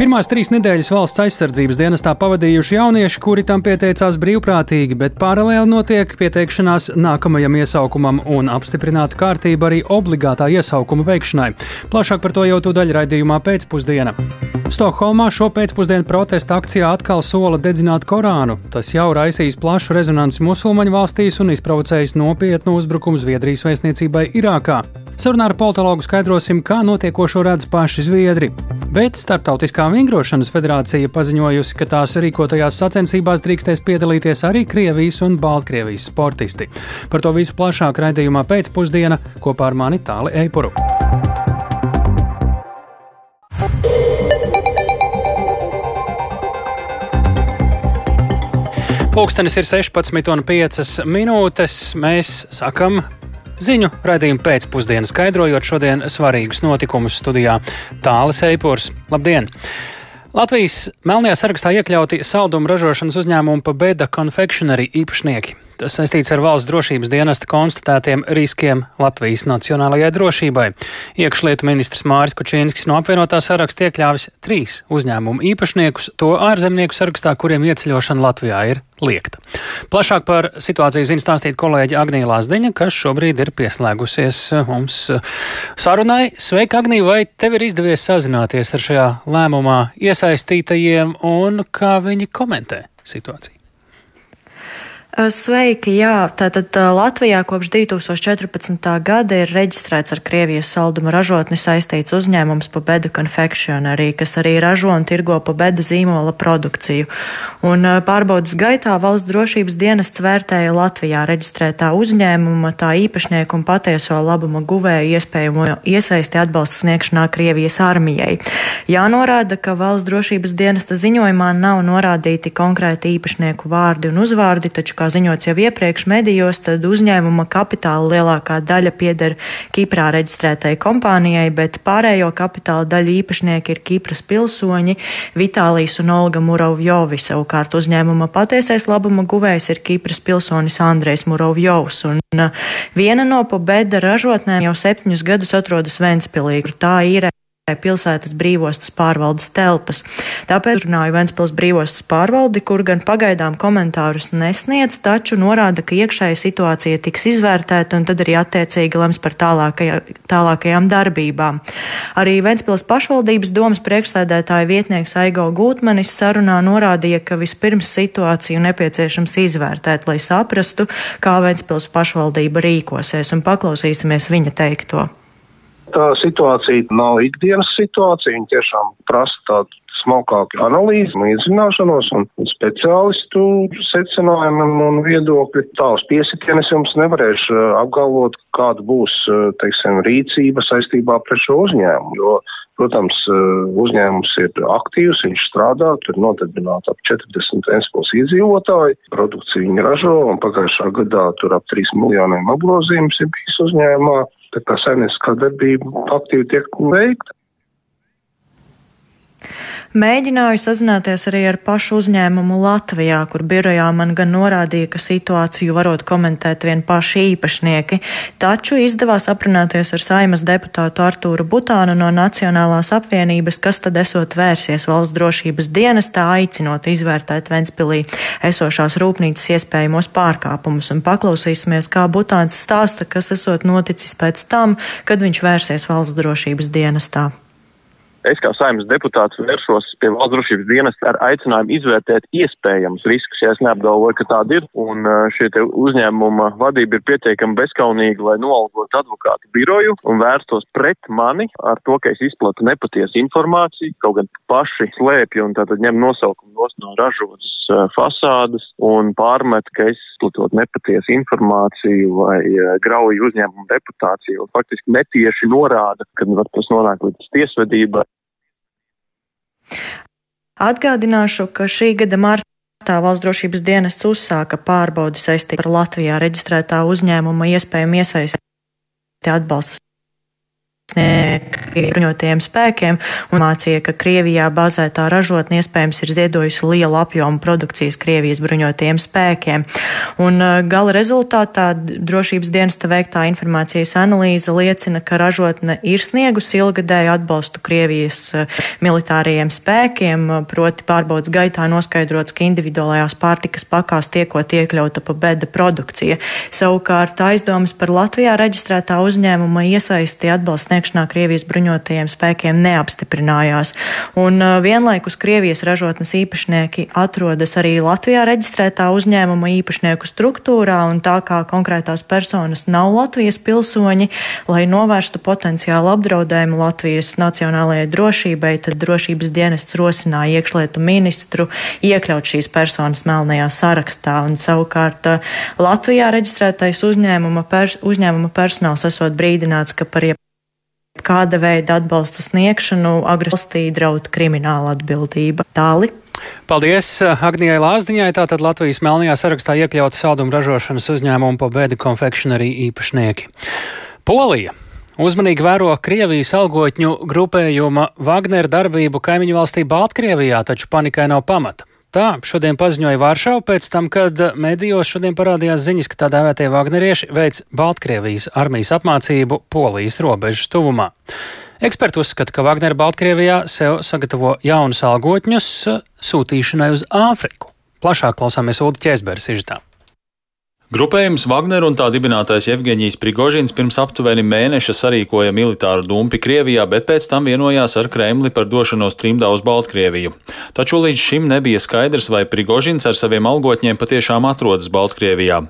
Pirmās trīs nedēļas valsts aizsardzības dienestā pavadījuši jaunieši, kuri tam pieteicās brīvprātīgi, bet paralēli notiek pieteikšanās nākamajam iesaukumam un apstiprināta kārtība arī obligātā iesaukuma veikšanai. Plašāk par to jau tūdaļ raidījumā pēcpusdiena. Stokholmā šo pēcpusdienu protesta akcijā atkal sola dedzināt Korānu. Tas jau raisīs plašu rezonanci musulmaņu valstīs un izprovocējis nopietnu uzbrukumu Zviedrijas vēstniecībai Irākā. Sarunā ar politologu skaidrosim, kā notiekošo redz paši Zviedri. Bet Startautiskā vingrošanas federācija paziņojusi, ka tās rīkotajās sacensībās drīkstēs piedalīties arī Krievijas un Baltkrievijas sportisti. Par to visu plašāk raidījumā pēcpusdiena kopā ar mani Tāli Eipuru. Pūkstens ir 16,5 minūtes. Mēs sakam ziņu raidījumu pēcpusdienu, skaidrojot šodien svarīgus notikumus studijā Tāles Eipors. Labdien! Latvijas melnajā sarakstā iekļauti saldumu ražošanas uzņēmumu Pabeda Confectionery īpašnieki. Tas saistīts ar valsts drošības dienesta konstatētiem riskiem Latvijas nacionālajai drošībai. Iekšlietu ministrs Māris Kučīnskis no apvienotā saraksta iekļāvis trīs uzņēmumu īpašniekus, to ārzemnieku sarakstā, kuriem ieceļošana Latvijā ir liekta. Plašāk par situāciju zina stāstīt kolēģi Agnija Lāsdeņa, kas šobrīd ir pieslēgusies mums sarunai. Sveika, Agnija, vai tev ir izdevies sazināties ar šajā lēmumā iesaistītajiem un kā viņi komentē situāciju? Sveiki, jā, tātad Latvijā kopš 2014. gada ir reģistrēts ar Krievijas salduma ražotni saistīts uzņēmums Pabeda Confectionery, kas arī ražo un tirgo Pabeda zīmola produkciju. Un pārbaudas gaitā valsts drošības dienests vērtēja Latvijā reģistrētā uzņēmuma, tā īpašnieku un patieso labuma guvēju iespējamo iesaisti atbalsta sniegšanā Krievijas armijai. Jānorāda, ka valsts drošības dienesta ziņojumā nav norādīti konkrēti īpašnieku vārdi un uzvārdi, taču kā ziņots jau iepriekš medijos, tad uzņēmuma kapitāla lielākā daļa pieder Kiprā reģistrētai kompānijai, bet pārējo kapitāla daļu īpašnieki ir Kipras pilsoņi Vitālijas un Olga Murovjovi. Savukārt uzņēmuma patiesais labuma guvējs ir Kipras pilsonis Andrejs Murovjovs. Un uh, viena no pobeda ražotnēm jau septiņus gadus atrodas Ventspilī. Tā ir pilsētas brīvostas pārvaldes telpas. Tāpēc runāju Ventspils brīvostas pārvaldi, kur gan pagaidām komentārus nesniedz, taču norāda, ka iekšēja situācija tiks izvērtēta un tad arī attiecīgi lems par tālākajā, tālākajām darbībām. Arī Ventspils pašvaldības domas priekšsēdētāja vietnieks Aigo Gūtmanis sarunā norādīja, ka vispirms situāciju nepieciešams izvērtēt, lai saprastu, kā Ventspils pašvaldība rīkosies, un paklausīsimies viņa teikto. Tā situācija nav ikdienas situācija, viņa tiešām prasa tādu smalkāku analīzi, iedzināšanos un speciālistu secinājumiem un viedokļi. Tā uz piesitienes jums nevarēšu uh, apgalvot, kāda būs, uh, teiksim, rīcība saistībā pret šo uzņēmumu, jo, protams, uh, uzņēmums ir aktīvs, viņš strādā, tur nodarbināti ap 40 Ventspils iedzīvotāji, produkciju viņi ražo, un pagājušā gadā tur ap 3 miljoniem apgrozījums ir bijis uzņēmumā. Tā kā saimnieciskā darbība aktīvi tiek veikta. Mēģināju sazināties arī ar pašu uzņēmumu Latvijā, kur birojā man gan norādīja, ka situāciju varot komentēt vien paši īpašnieki, taču izdevās aprunāties ar saimas deputātu Artūru Butānu no Nacionālās apvienības, kas tad esot vērsies valsts drošības dienestā, aicinot izvērtēt Ventspilī esošās rūpnīcas iespējamos pārkāpumus, un paklausīsimies, kā Butāns stāsta, kas esot noticis pēc tam, kad viņš vērsies valsts drošības dienestā. Es kā saimnes deputāts vēršos pie valsts drošības dienas ar aicinājumu izvērtēt iespējamus riskus, ja es neapgalvoju, ka tāda ir. Un šie uzņēmuma vadība ir pietiekami bezkaunīga, lai noalgotu advokātu biroju un vērstos pret mani ar to, ka es izplatu nepatiesu informāciju, kaut gan paši slēpju un tātad ņem nosaukumu no ražotas fasādes un pārmet, ka es izplatot nepatiesu informāciju vai grauju uzņēmumu reputāciju faktiski netieši norāda, ka var tas nonāk līdz tiesvedībai. Atgādināšu, ka šī gada martā valsts drošības dienests uzsāka pārbaudi saistībā ar Latvijā reģistrētā uzņēmuma iespējumu iesaisti atbalsta bruņotajiem spēkiem un mācīja, ka Krievijā bazētā ražotne iespējams ir ziedojusi lielu apjomu produkcijas Krievijas bruņotajiem spēkiem. Un gala rezultātā drošības dienesta veiktā informācijas analīze liecina, ka ražotne ir sniegusi ilgadēju atbalstu Krievijas militārajiem spēkiem, proti pārbaudas gaitā noskaidrots, ka individuālajās pārtikas pakās tiekot iekļauta pa beda produkcija. Savukārt aizdomas par Latvijā reģistrētā uzņēmuma iesaisti atbalsts sniegšanā Krievijas bruņotajiem spēkiem neapstiprinājās. Un uh, vienlaikus Krievijas ražotnes īpašnieki atrodas arī Latvijā reģistrētā uzņēmuma īpašnieku struktūrā, un tā kā konkrētās personas nav Latvijas pilsoņi, lai novērstu potenciālu apdraudējumu Latvijas nacionālajai drošībai, tad drošības dienests rosināja iekšlietu ministru iekļaut šīs personas melnajā sarakstā. Un savukārt uh, Latvijā reģistrētais uzņēmuma, pers uzņēmuma personāls esot brīdināts, ka par jebkādu kāda veida atbalsta sniegšanu agresīvā draud krimināla atbildība. Tāli. Paldies Agnijai Lāsdiņai. Tātad Latvijas melnajā sarakstā iekļauta saldumu ražošanas uzņēmumu po bēdu konfekcionārī īpašnieki. Polija. Uzmanīgi vēro Krievijas algotņu grupējuma Wagner darbību kaimiņu valstī Baltkrievijā, taču panikai nav pamata. Tā šodien paziņoja Vāršava pēc tam, kad medijos šodien parādījās ziņas, ka tā dēvētie Vagnerieši veids Baltkrievijas armijas apmācību Polijas robežas tuvumā. Eksperti uzskata, ka Wagner Baltkrievijā sev sagatavo jaunus algotņus sūtīšanai uz Āfriku. Plašāk klausāmies Ulu Ķēzberes izžitā. Grupējums Wagner un tā dibinātais Jevgeņijs Prigožins pirms aptuveni mēneša sarīkoja militāru dumpi Krievijā, bet pēc tam vienojās ar Kremli par došanos trimdā uz Baltkrieviju. Taču līdz šim nebija skaidrs, vai Prigožins ar saviem algotņiem patiešām atrodas Baltkrievijā.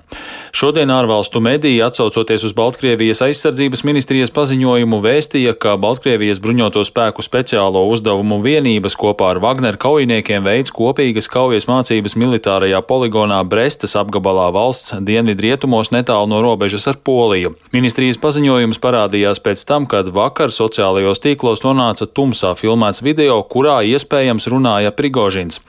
Šodien ārvalstu mediji, atsaucoties uz Baltkrievijas aizsardzības ministrijas paziņojumu, vēstīja, ka Baltkrievijas bruņoto spēku speciālo uzdevumu vienības kopā ar Wagner kaujiniekiem veids kopīgas kaujas mācības militārajā poligonā Brestas apgabalā valsts dienvidrietumos netālu no robežas ar Poliju. Ministrijas paziņojums parādījās pēc tam, kad vakar sociālajos tīklos nonāca tumsā filmēts video, kurā iespējams runāja Prigožins.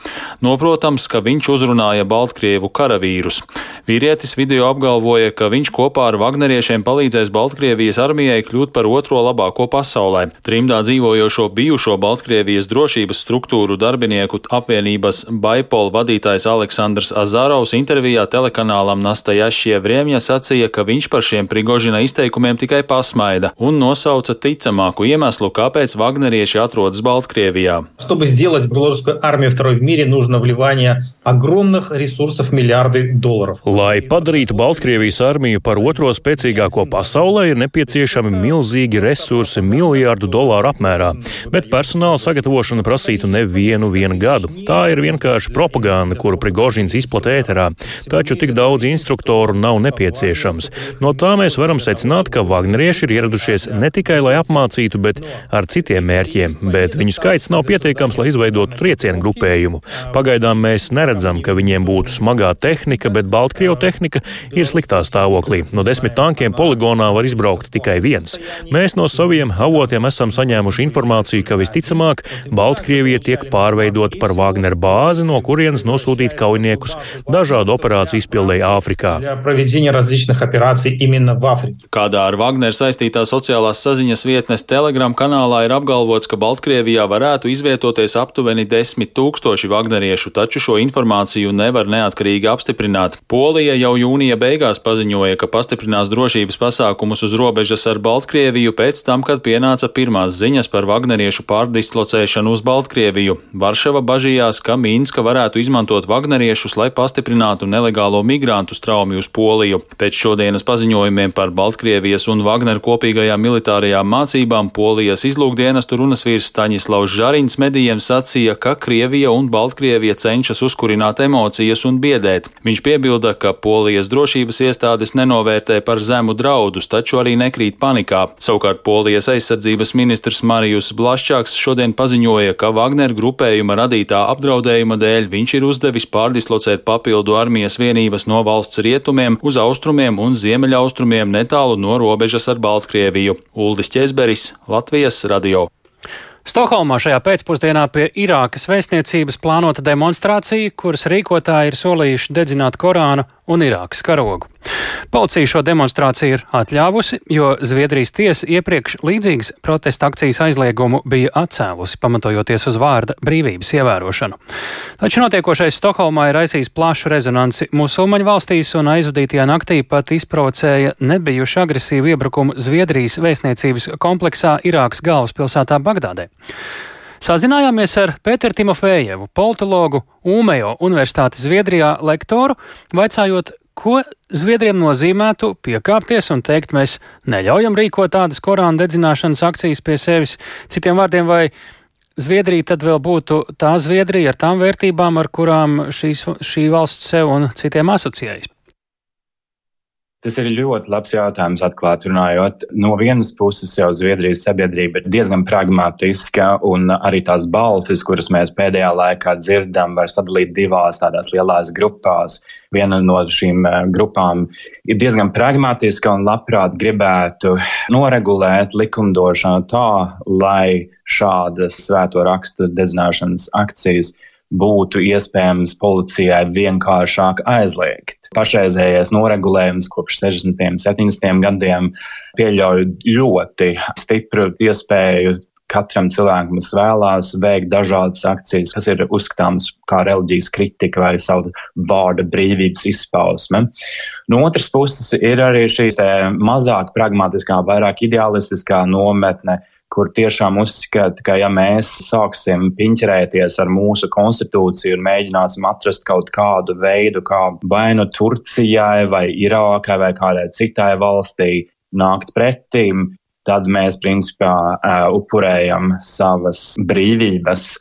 Noprotams, ka viņš uzrunāja Baltkrievu karavīrus. Vīrietis video apgalvoja, ka viņš kopā ar Vagneriešiem palīdzēs Baltkrievijas armijai kļūt par otro labāko pasaulē. Trimdā dzīvojošo bijušo Baltkrievijas drošības struktūru darbinieku apvienības Baipol vadītājs Aleksandrs Azarovs intervijā telekanālam Nasta Nastajašie Vriemja sacīja, ka viņš par šiem Prigožina izteikumiem tikai pasmaida un nosauca ticamāku iemeslu, kāpēc Vagnerieši atrodas Baltkrievijā. Чтобы сделать белорусскую армию второй в мире, нужно вливание огромных ресурсов миллиарды долларов. Lai padarītu Baltkrievijas armiju par otro spēcīgāko pasaulē, ir nepieciešami milzīgi resursi miljārdu dolāru apmērā, bet personāla sagatavošana prasītu nevienu vienu gadu. Tā ir vienkārši propaganda, kuru Prigožins izplatīja ēterā, taču tik daudz instrukciju instruktoru nav nepieciešams. No tā mēs varam secināt, ka Vagnerieši ir ieradušies ne tikai, lai apmācītu, bet ar citiem mērķiem, bet viņu skaits nav pietiekams, lai izveidotu triecienu grupējumu. Pagaidām mēs neredzam, ka viņiem būtu smagā tehnika, bet Baltkrievu tehnika ir sliktā stāvoklī. No desmit tankiem poligonā var izbraukt tikai viens. Mēs no saviem avotiem esam saņēmuši informāciju, ka visticamāk Baltkrievija tiek pārveidota par Wagner bāzi, no kurienes nosūtīt kaujiniekus dažādu operāciju izpildēji Āfrikā. Kādā ar Wagner saistītā sociālās saziņas vietnes Telegram kanālā ir apgalvots, ka Baltkrievijā varētu izvietoties aptuveni desmit tūkstoši Wagneriešu, taču šo informāciju nevar neatkarīgi apstiprināt. Polija jau jūnija beigās paziņoja, ka pastiprinās drošības pasākumus uz robežas ar Baltkrieviju pēc tam, kad pienāca pirmās ziņas par Wagneriešu pārdislocēšanu uz Baltkrieviju. Varšava bažījās, ka Mīnska varētu izmantot Wagneriešus, lai pastiprinātu nelegālo migrantu strauju straumi uz Poliju. Pēc šodienas paziņojumiem par Baltkrievijas un Wagner kopīgajām militārajām mācībām Polijas izlūkdienestu runas vīrs Staņislavs Žariņš medijiem sacīja, ka Krievija un Baltkrievija cenšas uzkurināt emocijas un biedēt. Viņš piebilda, ka Polijas drošības iestādes nenovērtē par zemu draudus, taču arī nekrīt panikā. Savukārt Polijas aizsardzības ministrs Marijus Blaščāks šodien paziņoja, ka Wagner grupējuma radītā apdraudējuma dēļ viņš ir uzdevis pārdislocēt papildu armijas vienības no valsts rietumiem uz austrumiem un ziemeļaustrumiem netālu no robežas ar Baltkrieviju. Uldis Česberis, Latvijas radio. Stokholmā šajā pēcpusdienā pie Irākas vēstniecības plānota demonstrācija, kuras rīkotāji ir solījuši dedzināt Korānu un Irākas karogu. Policija šo demonstrāciju ir atļāvusi, jo Zviedrijas tiesa iepriekš līdzīgas protesta akcijas aizliegumu bija atcēlusi, pamatojoties uz vārda brīvības ievērošanu. Taču notiekošais Stokholmā ir aizsījis plašu rezonanci musulmaņu valstīs un aizvadītajā naktī pat izprovocēja nebijuši agresīvu iebrukumu Zviedrijas vēstniecības kompleksā Irākas galvaspilsētā Bagdādē. Sazinājāmies ar Pēteru Timofējevu, politologu, Ūmejo Universitātes Zviedrijā lektoru, vaicājot, ko Zviedriem nozīmētu piekāpties un teikt, mēs neļaujam rīkot tādas Korāna dedzināšanas akcijas pie sevis. Citiem vārdiem, vai Zviedrija tad vēl būtu tā Zviedrija ar tām vērtībām, ar kurām šīs, šī valsts sev un citiem asociējas? Tas ir ļoti labs jautājums, atklāti runājot. No vienas puses, jau Zviedrijas sabiedrība ir diezgan pragmatiska, un arī tās balsis, kuras mēs pēdējā laikā dzirdam, var sadalīt divās tādās lielās grupās. Viena no šīm eh, grupām ir diezgan pragmatiska un labprāt gribētu noregulēt likumdošanu tā, lai šādas svēto rakstu dedzināšanas akcijas būtu iespējams policijai vienkāršāk aizliegt. Pašreizējais noregulējums kopš 60. un 70. gadiem pieļauj ļoti stipru iespēju katram cilvēkam, kas vēlās veikt dažādas akcijas, kas ir uzskatāmas kā reliģijas kritika vai savu vārda brīvības izpausme. No otras puses ir arī šī mazāk pragmatiskā, vairāk ideālistiskā nometne, kur tiešām uzskata, ka ja mēs sāksim piņķerēties ar mūsu konstitūciju un mēģināsim atrast kaut kādu veidu, kā vai nu Turcijai, vai Irākai, vai kādai citai valstī nākt pretīm, tad mēs principā upurējam savas brīvības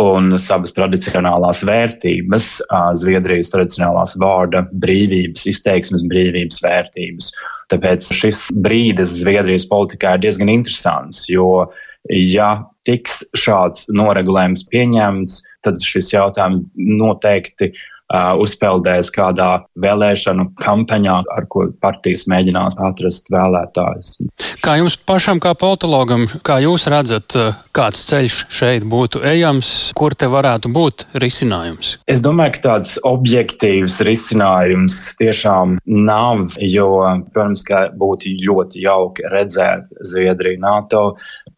un savas tradicionālās vērtības, Zviedrijas tradicionālās vārda brīvības, izteiksmes brīvības vērtības. Tāpēc šis brīdis Zviedrijas politikā ir diezgan interesants, jo, ja tiks šāds noregulējums pieņemts, tad šis jautājums noteikti uzpeldēs kādā vēlēšanu kampaņā, ar ko partijas mēģinās atrast vēlētājus. Kā jums pašam, kā politologam, kā jūs redzat, kāds ceļš šeit būtu ejams, kur te varētu būt risinājums? Es domāju, ka tāds objektīvs risinājums tiešām nav, jo, protams, ka būtu ļoti jauki redzēt Zviedriju NATO.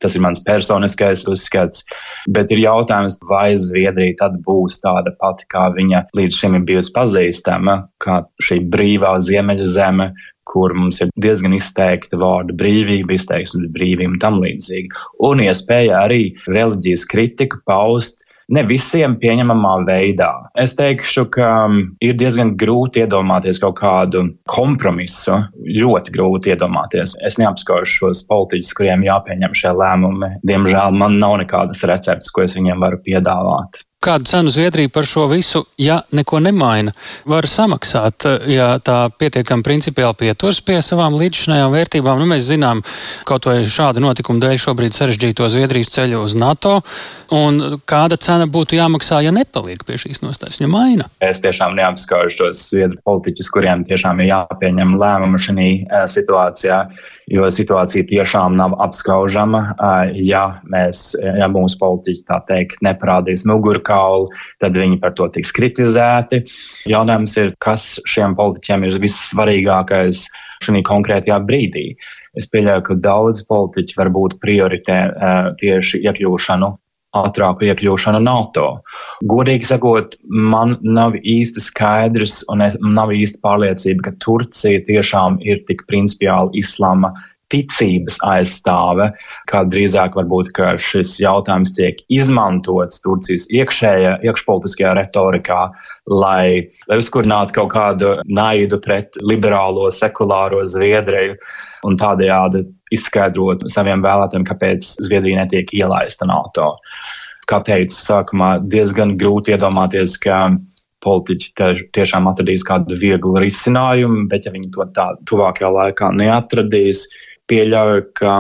Tas ir mans personiskais uzskats, bet ir jautājums, vai Zviedrija tad būs tāda pati, kā viņa līdz šim ir bijusi pazīstama kā šī brīvā ziemeļa zeme, kur mums ir diezgan izteikta vārda brīvība, izteiksmes brīvība un tam līdzīgi. Un iespēja arī reliģijas kritiku paust ne visiem pieņemamā veidā. Es teikšu, ka um, ir diezgan grūti iedomāties kaut kādu kompromisu. Ļoti grūti iedomāties. Es neapskaužu šos politiķus, kuriem jāpieņem šie lēmumi. Diemžēl man nav nekādas receptes, ko es viņiem varu piedāvāt. Kādu cenu Zviedrija par šo visu, ja neko nemaina, var samaksāt, ja tā pietiekami principiāli pieturas pie savām līdzšinējām vērtībām? Nu, mēs zinām, kaut vai šāda notikuma dēļ šobrīd sarežģīto Zviedrijas ceļu uz NATO. Un kāda cena būtu jāmaksā, ja nepaliek pie šīs nostājas, ja maina? Es tiešām neapskaužu tos Zviedru politiķus, kuriem tiešām ir jāpieņem lēmumu šajā eh, situācijā jo situācija tiešām nav apskaužama. Ja mēs, ja mūsu politiķi tā teikt, neparādīs mugurkaulu, tad viņi par to tiks kritizēti. Jautājums ir, kas šiem politiķiem ir vissvarīgākais šajā konkrētajā brīdī. Es pieļauju, ka daudz politiķi varbūt prioritē tieši iekļūšanu ātrāku iekļūšanu NATO. Godīgi sakot, man nav īsti skaidrs un nav īsti pārliecība, ka Turcija tiešām ir tik principiāli islāma ticības aizstāve, kā drīzāk varbūt šis jautājums tiek izmantots Turcijas iekšējā, iekšpolitiskajā retorikā, lai, lai uzkurinātu kaut kādu naidu pret liberālo, sekulāro Zviedriju un tādējādi izskaidrot saviem vēlētājiem, kāpēc Zviedrija netiek ielaista NATO. Kā teicu, sākumā diezgan grūti iedomāties, ka politiķi tiešām atradīs kādu vieglu risinājumu, bet ja viņi to tā tuvākajā laikā neatradīs, pieļauju, ka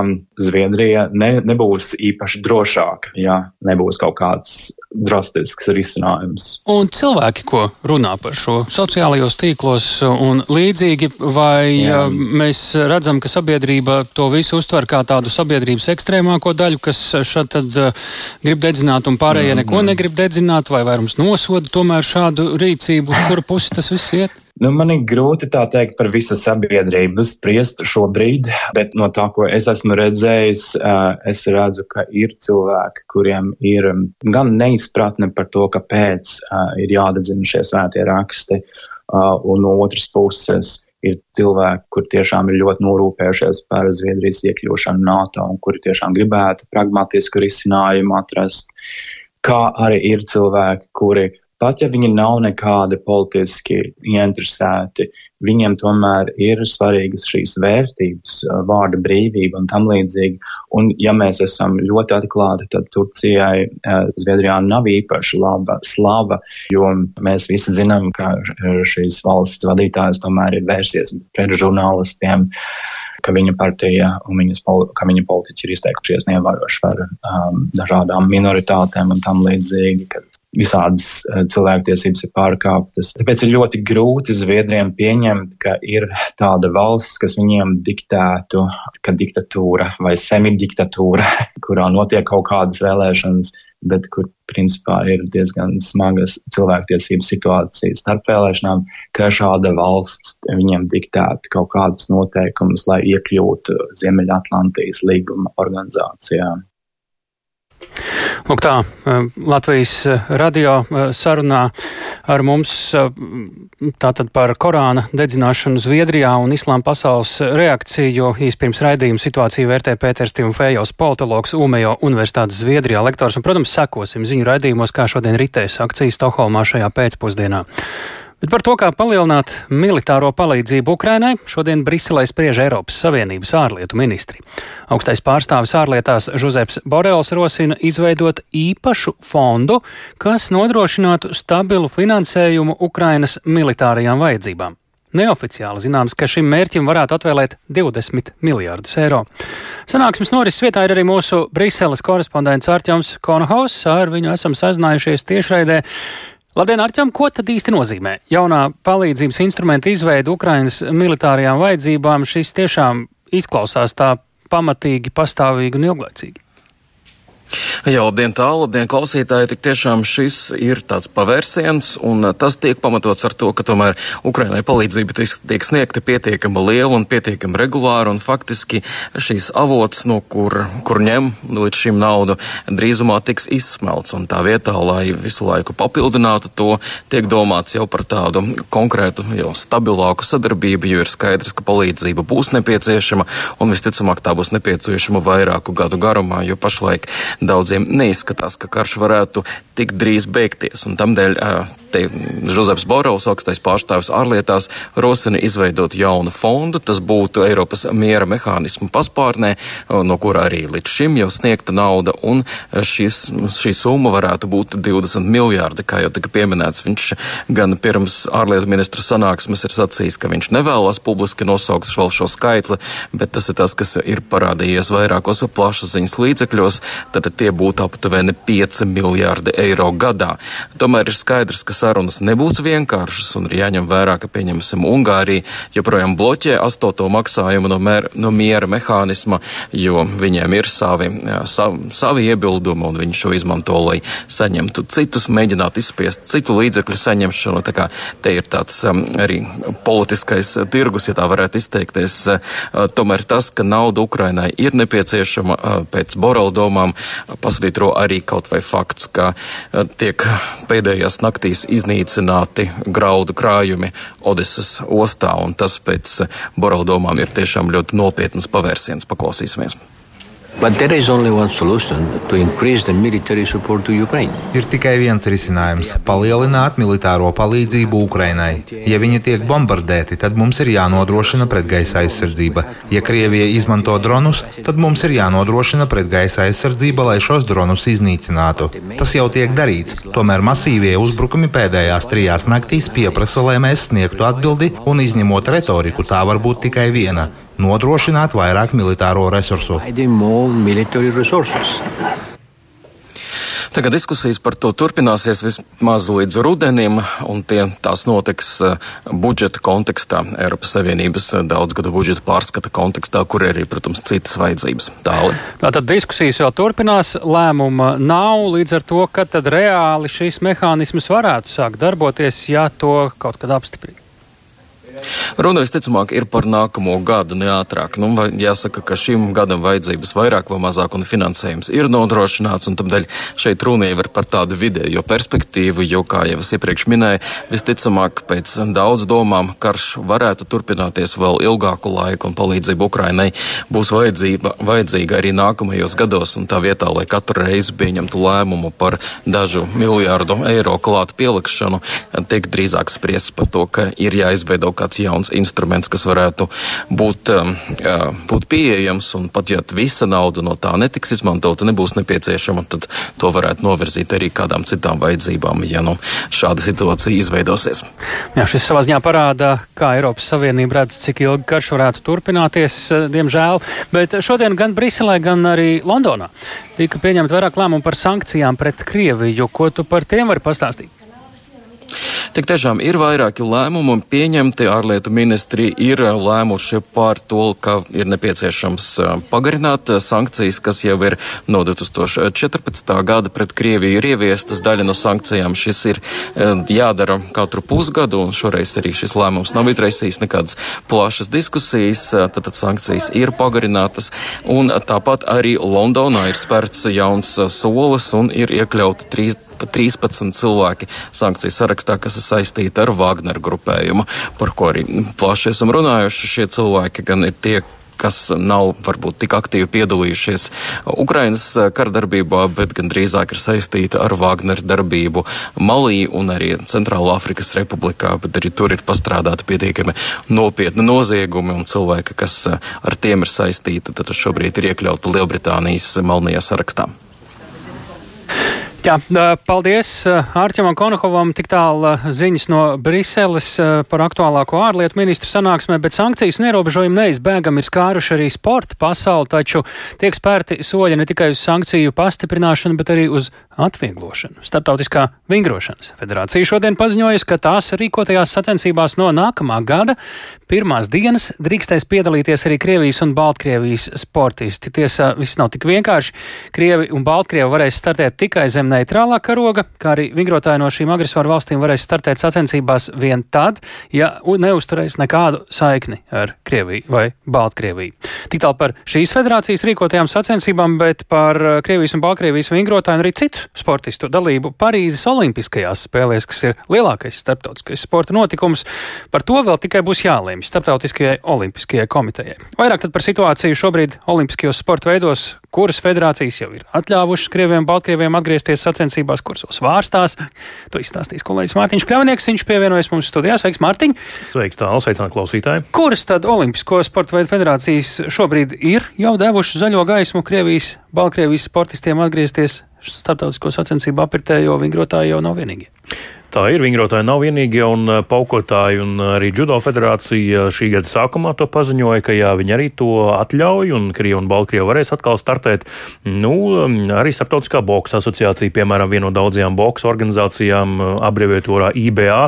Zviedrija ne, nebūs īpaši drošāka, ja nebūs kaut kāds drastisks risinājums. Un cilvēki, ko runā par šo sociālajos tīklos un līdzīgi, vai Jā. mēs redzam, ka sabiedrība to visu uztver kā tādu sabiedrības ekstrēmāko daļu, kas šad tad grib dedzināt un pārējie mm, neko mm. negrib dedzināt, vai vairums nosoda tomēr šādu rīcību, uz kuru pusi tas viss iet? Nu, man ir grūti tā teikt par visu sabiedrību spriest šobrīd, bet no tā, ko es esmu redzējis, es redzu, ka ir cilvēki, kuriem ir gan neizpratne par to, kāpēc ir jādedzina šie svētie raksti, un no otras puses ir cilvēki, kur tiešām ir ļoti norūpējušies par Zviedrijas iekļūšanu NATO un kuri tiešām gribētu pragmatisku risinājumu atrast, kā arī ir cilvēki, kuri Pat ja viņi nav nekādi politiski ieinteresēti, viņiem tomēr ir svarīgas šīs vērtības, vārda brīvība un tam līdzīgi. Un ja mēs esam ļoti atklāti, tad Turcijai, Zviedrijā nav īpaši laba slava, jo mēs visi zinām, ka šīs valsts vadītājs tomēr ir vērsies pret žurnālistiem ka viņa partija un viņas, ka viņa politiķi ir izteikušies neievēroši par um, dažādām minoritātēm un tam līdzīgi, ka visādas eh, cilvēktiesības ir pārkāptas. Tāpēc ir ļoti grūti Zviedriem pieņemt, ka ir tāda valsts, kas viņiem diktētu, ka diktatūra vai semidiktatūra, kurā notiek kaut kādas vēlēšanas, bet kur principā ir diezgan smagas cilvēktiesību situācijas starp vēlēšanām, ka šāda valsts viņiem diktētu kaut kādus noteikumus, lai iekļūtu Ziemeļatlantijas līguma organizācijā. Lūk tā, eh, Latvijas eh, radio eh, sarunā ar mums tātad par Korāna dedzināšanu Zviedrijā un Islāma pasaules reakciju. Īs pirms raidījuma situāciju vērtē Pēters Timofejos, politologs Umejo Universitātes Zviedrijā lektors un, protams, sekosim ziņu raidījumos, kā šodien ritēs akcijas Stokholmā šajā pēcpusdienā. Bet par to, kā palielināt militāro palīdzību Ukrainai, šodien Briselē spriež Eiropas Savienības ārlietu ministri. Augstais pārstāvis ārlietās Žuzeps Borels rosina izveidot īpašu fondu, kas nodrošinātu stabilu finansējumu Ukrainas militārajām vajadzībām. Neoficiāli zināms, ka šim mērķim varētu atvēlēt 20 miljārdus eiro. Sanāksmes norises vietā ir arī mūsu Briseles korespondents Arķams Konhaus. Ar viņu esam sazinājušies tiešraidē. Labdien, Arčam, ko tad īsti nozīmē jaunā palīdzības instrumenta izveida Ukrainas militārajām vajadzībām? Šis tiešām izklausās tā pamatīgi, pastāvīgi un ilglaicīgi. Jā, labdien, tālu, labdien, klausītāji. Tik tiešām šis ir tāds pavērsiens, un tas tiek pamatots ar to, ka tomēr Ukrainai palīdzība tiek sniegta pietiekama liela un pietiekama regulāra, un faktiski šīs avots, no kur, kur ņem līdz šim naudu, drīzumā tiks izsmelts, un tā vietā, lai visu laiku papildinātu to, tiek domāts jau par tādu konkrētu, jau stabilāku sadarbību, jo ir skaidrs, ka palīdzība būs nepieciešama, un visticamāk tā būs nepieciešama vairāku gadu garumā, jo pašlaik daudziem neizskatās, ka karš varētu tik drīz beigties. Te Žozefs Borovs, augstais pārstāvis ārlietās, rosina izveidot jaunu fondu. Tas būtu Eiropas miera mehānismu paspārnē, no kura arī līdz šim jau sniegta nauda, un šis, šī summa varētu būt 20 miljārdi, kā jau tika pieminēts. Viņš gan pirms ārlietu ministra sanāksmes ir sacījis, ka viņš nevēlas publiski nosaukt vēl šo skaitli, bet tas ir tas, kas ir parādījies vairākos plašsaziņas līdzekļos. Tad tie būtu aptuveni 5 miljārdi eiro gadā. Tomēr ir skaidrs, ka sarunas nebūs vienkāršas un ir jāņem vērā, ka, pieņemsim, Ungārija joprojām bloķē astoto maksājumu no, mēr, no miera mehānisma, jo viņiem ir savi, jā, savi, savi iebildumi un viņi šo izmanto, lai saņemtu citus, mēģinātu izspiest citu līdzekļu saņemšanu. Tā kā te ir tāds um, arī politiskais tirgus, ja tā varētu izteikties. Uh, tomēr tas, ka nauda Ukrainai ir nepieciešama uh, pēc Borela domām, pasvītro arī kaut vai fakts, ka eh, tiek pēdējās naktīs iznīcināti graudu krājumi Odesas ostā, un tas pēc eh, Boreldomām ir tiešām ļoti nopietnas pavērsiens. Paklausīsimies! Ir tikai viens risinājums - palielināt militāro palīdzību Ukrainai. Ja viņi tiek bombardēti, tad mums ir jānodrošina pretgaisa aizsardzība. Ja Krievija izmanto dronus, tad mums ir jānodrošina pretgaisa aizsardzība, lai šos dronus iznīcinātu. Tas jau tiek darīts, tomēr masīvie uzbrukumi pēdējās trijās naktīs pieprasa, lai mēs sniegtu atbildi, un izņemot retoriku, tā var būt tikai viena nodrošināt vairāk militāro resursu. Tagad diskusijas par to turpināsies vismaz līdz rudenim, un tie, tās notiks uh, budžeta kontekstā, Eiropas Savienības uh, daudzgadu budžeta pārskata kontekstā, kur arī, protams, citas vajadzības. Tāli. Tātad diskusijas vēl turpinās, lēmuma nav līdz ar to, ka tad reāli šīs mehānismas varētu sākt darboties, ja to kaut kad apstiprina. Runa visticamāk ir par nākamo gadu, neātrāk. Nu, jāsaka, ka šim gadam vajadzības vairāk vai mazāk un finansējums ir nodrošināts, tādēļ šeit runa jau ir par tādu vidējo perspektīvu, jo, kā jau es iepriekš minēju, visticamāk pēc daudz domām karš varētu turpināties vēl ilgāku laiku, un palīdzība Ukrainai būs vajadzība, vajadzīga arī nākamajos gados, tā vietā, lai katru reizi pieņemtu lēmumu par dažu miljārdu eiro klātu pielikšanu, tiek drīzāk spriests par to, ka ir jāizveido kāds jauns instruments, kas varētu būt, um, būt pieejams, un pat ja visa nauda no tā netiks izmantota, nebūs nepieciešama, tad to varētu novirzīt arī kādām citām vajadzībām, ja nu šāda situācija izveidosies. Jā, šis savā ziņā parāda, kā Eiropas Savienība redz, cik ilgi karš varētu turpināties, diemžēl. Bet šodien gan Briselē, gan arī Londonā tika pieņemta vairāk lēmumu par sankcijām pret Krieviju. Ko tu par tiem vari pastāstīt? Tik tiešām ir vairāki lēmumi pieņemti. Ārlietu ministri ir lēmuši par to, ka ir nepieciešams pagarināt sankcijas, kas jau ir no 2014. gada pret Krieviju ir ieviestas. Daļa no sankcijām šis ir jādara katru pusgadu, un šoreiz arī šis lēmums nav izraisījis nekādas plašas diskusijas. Tad sankcijas ir pagarinātas, un tāpat arī Londonā ir spērts jauns solis un ir iekļauti trīs pat 13 cilvēki sankciju sarakstā, kas ir saistīti ar Wagner grupējumu, par ko arī plaši esam runājuši. Šie cilvēki gan ir tie, kas nav varbūt tik aktīvi piedalījušies Ukrainas kardarbībā, bet gan drīzāk ir saistīta ar Wagner darbību Malī un arī Centrālā Afrikas Republikā, bet arī tur ir pastrādāti pietiekami nopietni noziegumi un cilvēki, kas ar tiem ir saistīti, tad šobrīd ir iekļauti Lielbritānijas malnajā sarakstā. Jā, paldies Ārķemam Konokovam. Tik tālu ziņas no Briseles par aktuālāko ārlietu ministru sanāksmē, bet sankcijas un ierobežojumi neizbēgami ir skāruši arī sporta pasauli, taču tiek spērti soļi ne tikai uz sankciju pastiprināšanu, bet arī uz atvieglošanu. Startautiskā vingrošanas federācija šodien paziņojusi, ka tās rīkotajās sacensībās no nākamā gada pirmās dienas drīkstēs piedalīties arī Krievijas un Baltkrievijas sportisti. Tiesa, viss nav tik vienkārši. Krievi un Baltkrievi varēs startēt tikai zem neitrālā karoga, kā arī vingrotāji no šīm agresoru valstīm varēs startēt sacensībās vien tad, ja neuzturēs nekādu saikni ar Krieviju vai Baltkrieviju. Tik tālu par šīs federācijas rīkotajām sacensībām, bet par uh, Krievijas un Baltkrievijas vingrotāju un arī citu sportistu dalību Parīzes Olimpiskajās spēlēs, kas ir lielākais starptautiskais sporta notikums. Par to vēl tikai būs jālēmj Starptautiskajai Olimpiskajai komitejai. Vairāk par situāciju šobrīd Olimpiskajos sporta veidos, kuras federācijas jau ir atļāvušas Krieviem Baltkrieviem atgriezties sacensībās, kuras vēl svārstās. To izstāstīs kolēģis Mārtiņš Kļavnieks. Viņš pievienojas mums studijās. Sveiks, Mārtiņ! Sveiks, tālu sveicināt klausītāji! Kuras tad Olimpisko sporta veidu federācijas šobrīd ir jau devušas zaļo gaismu Krievijas, Baltkrievijas sportistiem atgriezties starptautisko sacensību apritē, jo vingrotāji jau nav vienīgie? Tā ir. Vingrotāji nav vienīgie, un uh, paukotāji un uh, arī Judo federācija šī gada sākumā to paziņoja, ka jā, viņi arī to atļauj, un Krievija un Baltkrievija varēs atkal startēt. Nu, um, arī Startautiskā boxa asociācija, piemēram, viena no daudzajām boxa organizācijām, abreviatūrā IBA,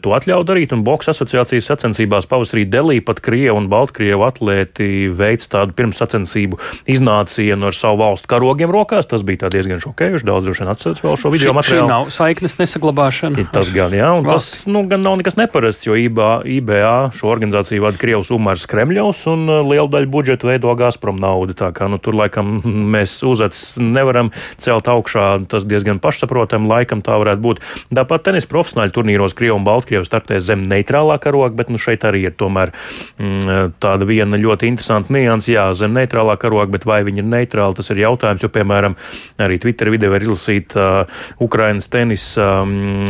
to atļauj darīt, un boxa asociācijas sacensībās pavasarī Delī pat Krievija un Baltkrievu atlēti veids tādu pirmsacensību iznācienu ar savu valstu karogiem rokās. Tas bija diezgan šokējoši. Daudz droši vien atceras vēl šo video materiālu. Šī nav saiknes nesaglabāšana Ir tas gan, jā, un Valsts. tas nu, gan nav nekas neparasts, jo IBA, IBA šo organizāciju vada Krievs Umars Kremļovs un uh, lielu daļu budžeta veido Gazprom naudu. Tā kā nu, tur laikam mēs uzacis nevaram celt augšā, tas diezgan pašsaprotami, laikam tā varētu būt. Tāpat tenis profesionāļu turnīros Krievu un Baltkrievu startē zem neitrālā karoga, bet nu, šeit arī ir tomēr mm, tāda viena ļoti interesanta nianses, jā, zem neitrālā karoga, bet vai viņi ir neitrāli, tas ir jautājums, jo, piemēram, arī Twitter video var izlasīt uh, Ukrainas tenisa Um,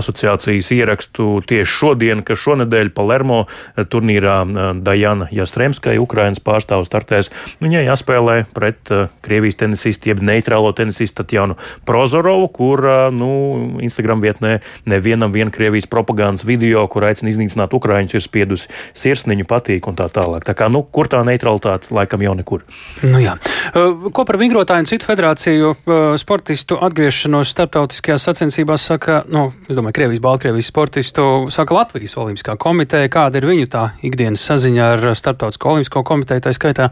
asociācijas ierakstu tieši šodien, ka šonadēļ Palermo uh, turnīrā uh, Dajana Jastremskai, Ukrainas pārstāvs startēs. Viņai jāspēlē pret uh, Krievijas tenisistu, jeb neitrālo tenisistu Tatjanu Prozorovu, kur, nu, Instagram vietnē nevienam vien Krievijas propagandas video, kur aicina iznīcināt Ukraiņus, ir spiedusi sirsniņu patīk un tā tālāk. Tā kā, nu, kur tā neutralitāte laikam jau nekur. Nu jā. Ko par vingrotāju un citu federāciju sportistu atgriešanos starptautiskajās sacensībās saka, nu, es domāju, Krievijas, Baltkrievijas sportistu, saka Latvijas Olimpiskā komiteja, kāda ir viņu tā ikdienas saziņa ar Startautisko Olimpisko komiteju tā skaitā?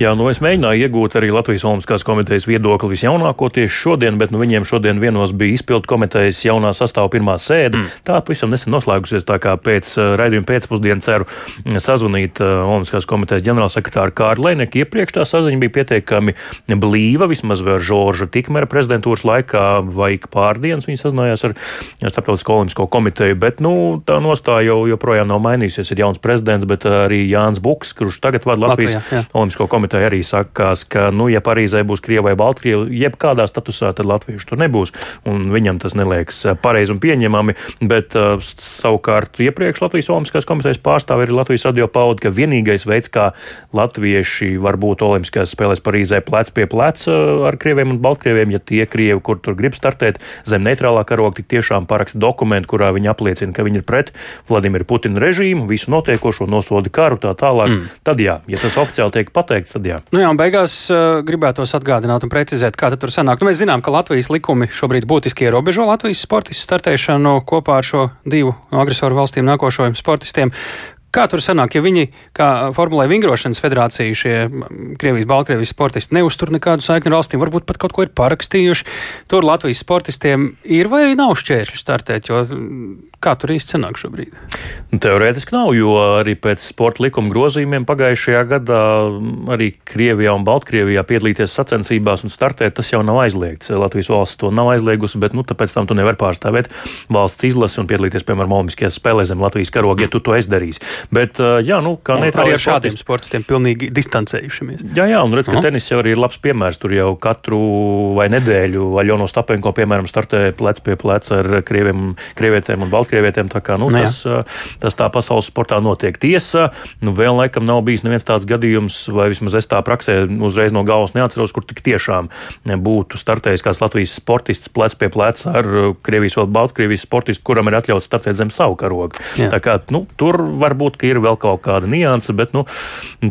Jā, nu es mēģināju iegūt arī Latvijas Olimpiskās komitejas viedokli visjaunāko tieši šodien, bet nu, viņiem šodien vienos bija izpildu komitejas jaunā sastāvā pirmā sēde. Mm. Tā pavisam nesen noslēgusies, tā kā pēc uh, raidījuma pēcpusdienas ceru mm, sazvanīt uh, Olimpiskās komitejas ģenerālsekretāru Kārlu Leineku. Iepriekš tā saziņa bija pietiekami blīva, vismaz vēl Žorža Tikmera prezidentūras laikā vai pārdienas viņi sazinājās ar, ar Starptautisko olimpisko komiteju, bet nu, tā nostāja jau joprojām nav mainījusies. Ir jauns prezidents, bet arī Jānis Buks, kurš tagad vada Latvijas Latvijā, Olimpisko komiteju, arī sakās, ka, nu, ja Parīzē būs Krievija vai Baltkrievija, jebkādā statusā, tad latviešu tur nebūs. Un viņam tas neliekas pareizi un pieņemami, bet uh, savukārt iepriekš Latvijas Olimpiskās komitejas pārstāvi arī Latvijas radio pauda, ka vienīgais veids, kā latvieši var būt Olimpiskajās spēlēs Parīzē plec pie pleca ar Krieviem un Baltkrieviem, ja tie Krievi, kur tur grib startēt zem neitrālā karoga, tik tiešām paraksta dokumentu, kurā viņi apliecina, ka viņi ir pret Vladimiru Putinu režīmu, visu notiekošo, nosoda karu tā tālāk. Mm. Tad jā, ja tas oficiāli tiek pateikts, tad jā. Nu jā, un beigās uh, gribētos atgādināt un precizēt, kā tur sanāk. Nu, mēs zinām, ka Latvijas likumi šobrīd būtiski ierobežo Latvijas sportistu startēšanu kopā ar šo divu no agresoru valstīm nākošajiem sportistiem. Kā tur sanāk, ja viņi, kā Formulē Vingrošanas federācija, šie Krievijas, Baltkrievijas sportisti neuztur nekādu saikni ar valstīm, varbūt pat kaut ko ir parakstījuši, tur Latvijas sportistiem ir vai nav šķēršļi startēt, jo Kā tur īsti sanāk šobrīd? Nu, teorētiski nav, jo arī pēc sporta likuma grozījumiem pagājušajā gadā arī Krievijā un Baltkrievijā piedalīties sacensībās un startēt, tas jau nav aizliegts. Latvijas valsts to nav aizliegusi, bet nu, tāpēc tam tu nevari pārstāvēt valsts izlasi un piedalīties, piemēram, Olimpiskajās spēlēs zem Latvijas karoga, ja tu to izdarīsi. Bet, jā, nu, kā neitrāli. Arī ar šādiem sportistiem pilnīgi distancējušies. Jā, jā, un redz, ka uh -huh. tenis jau arī ir labs piemērs. Tur jau katru vai nedēļu Vaļono Stapenko, piemēram, startē plec pie pleca ar krieviem, krievietēm un baltkrievietēm krievietēm. Kā, nu, nu, tas, tas tā pasaules sportā notiek. Tiesa, nu, vēl laikam nav bijis neviens tāds gadījums, vai vismaz es tā praksē uzreiz no galvas neatceros, kur tik tiešām būtu startējis kāds Latvijas sportists plec pie pleca ar Krievijas vai Baltkrievijas sportistu, kuram ir atļauts startēt zem savu karogu. Jā. Tā kā, nu, tur varbūt ir vēl kaut kāda nianse, bet nu,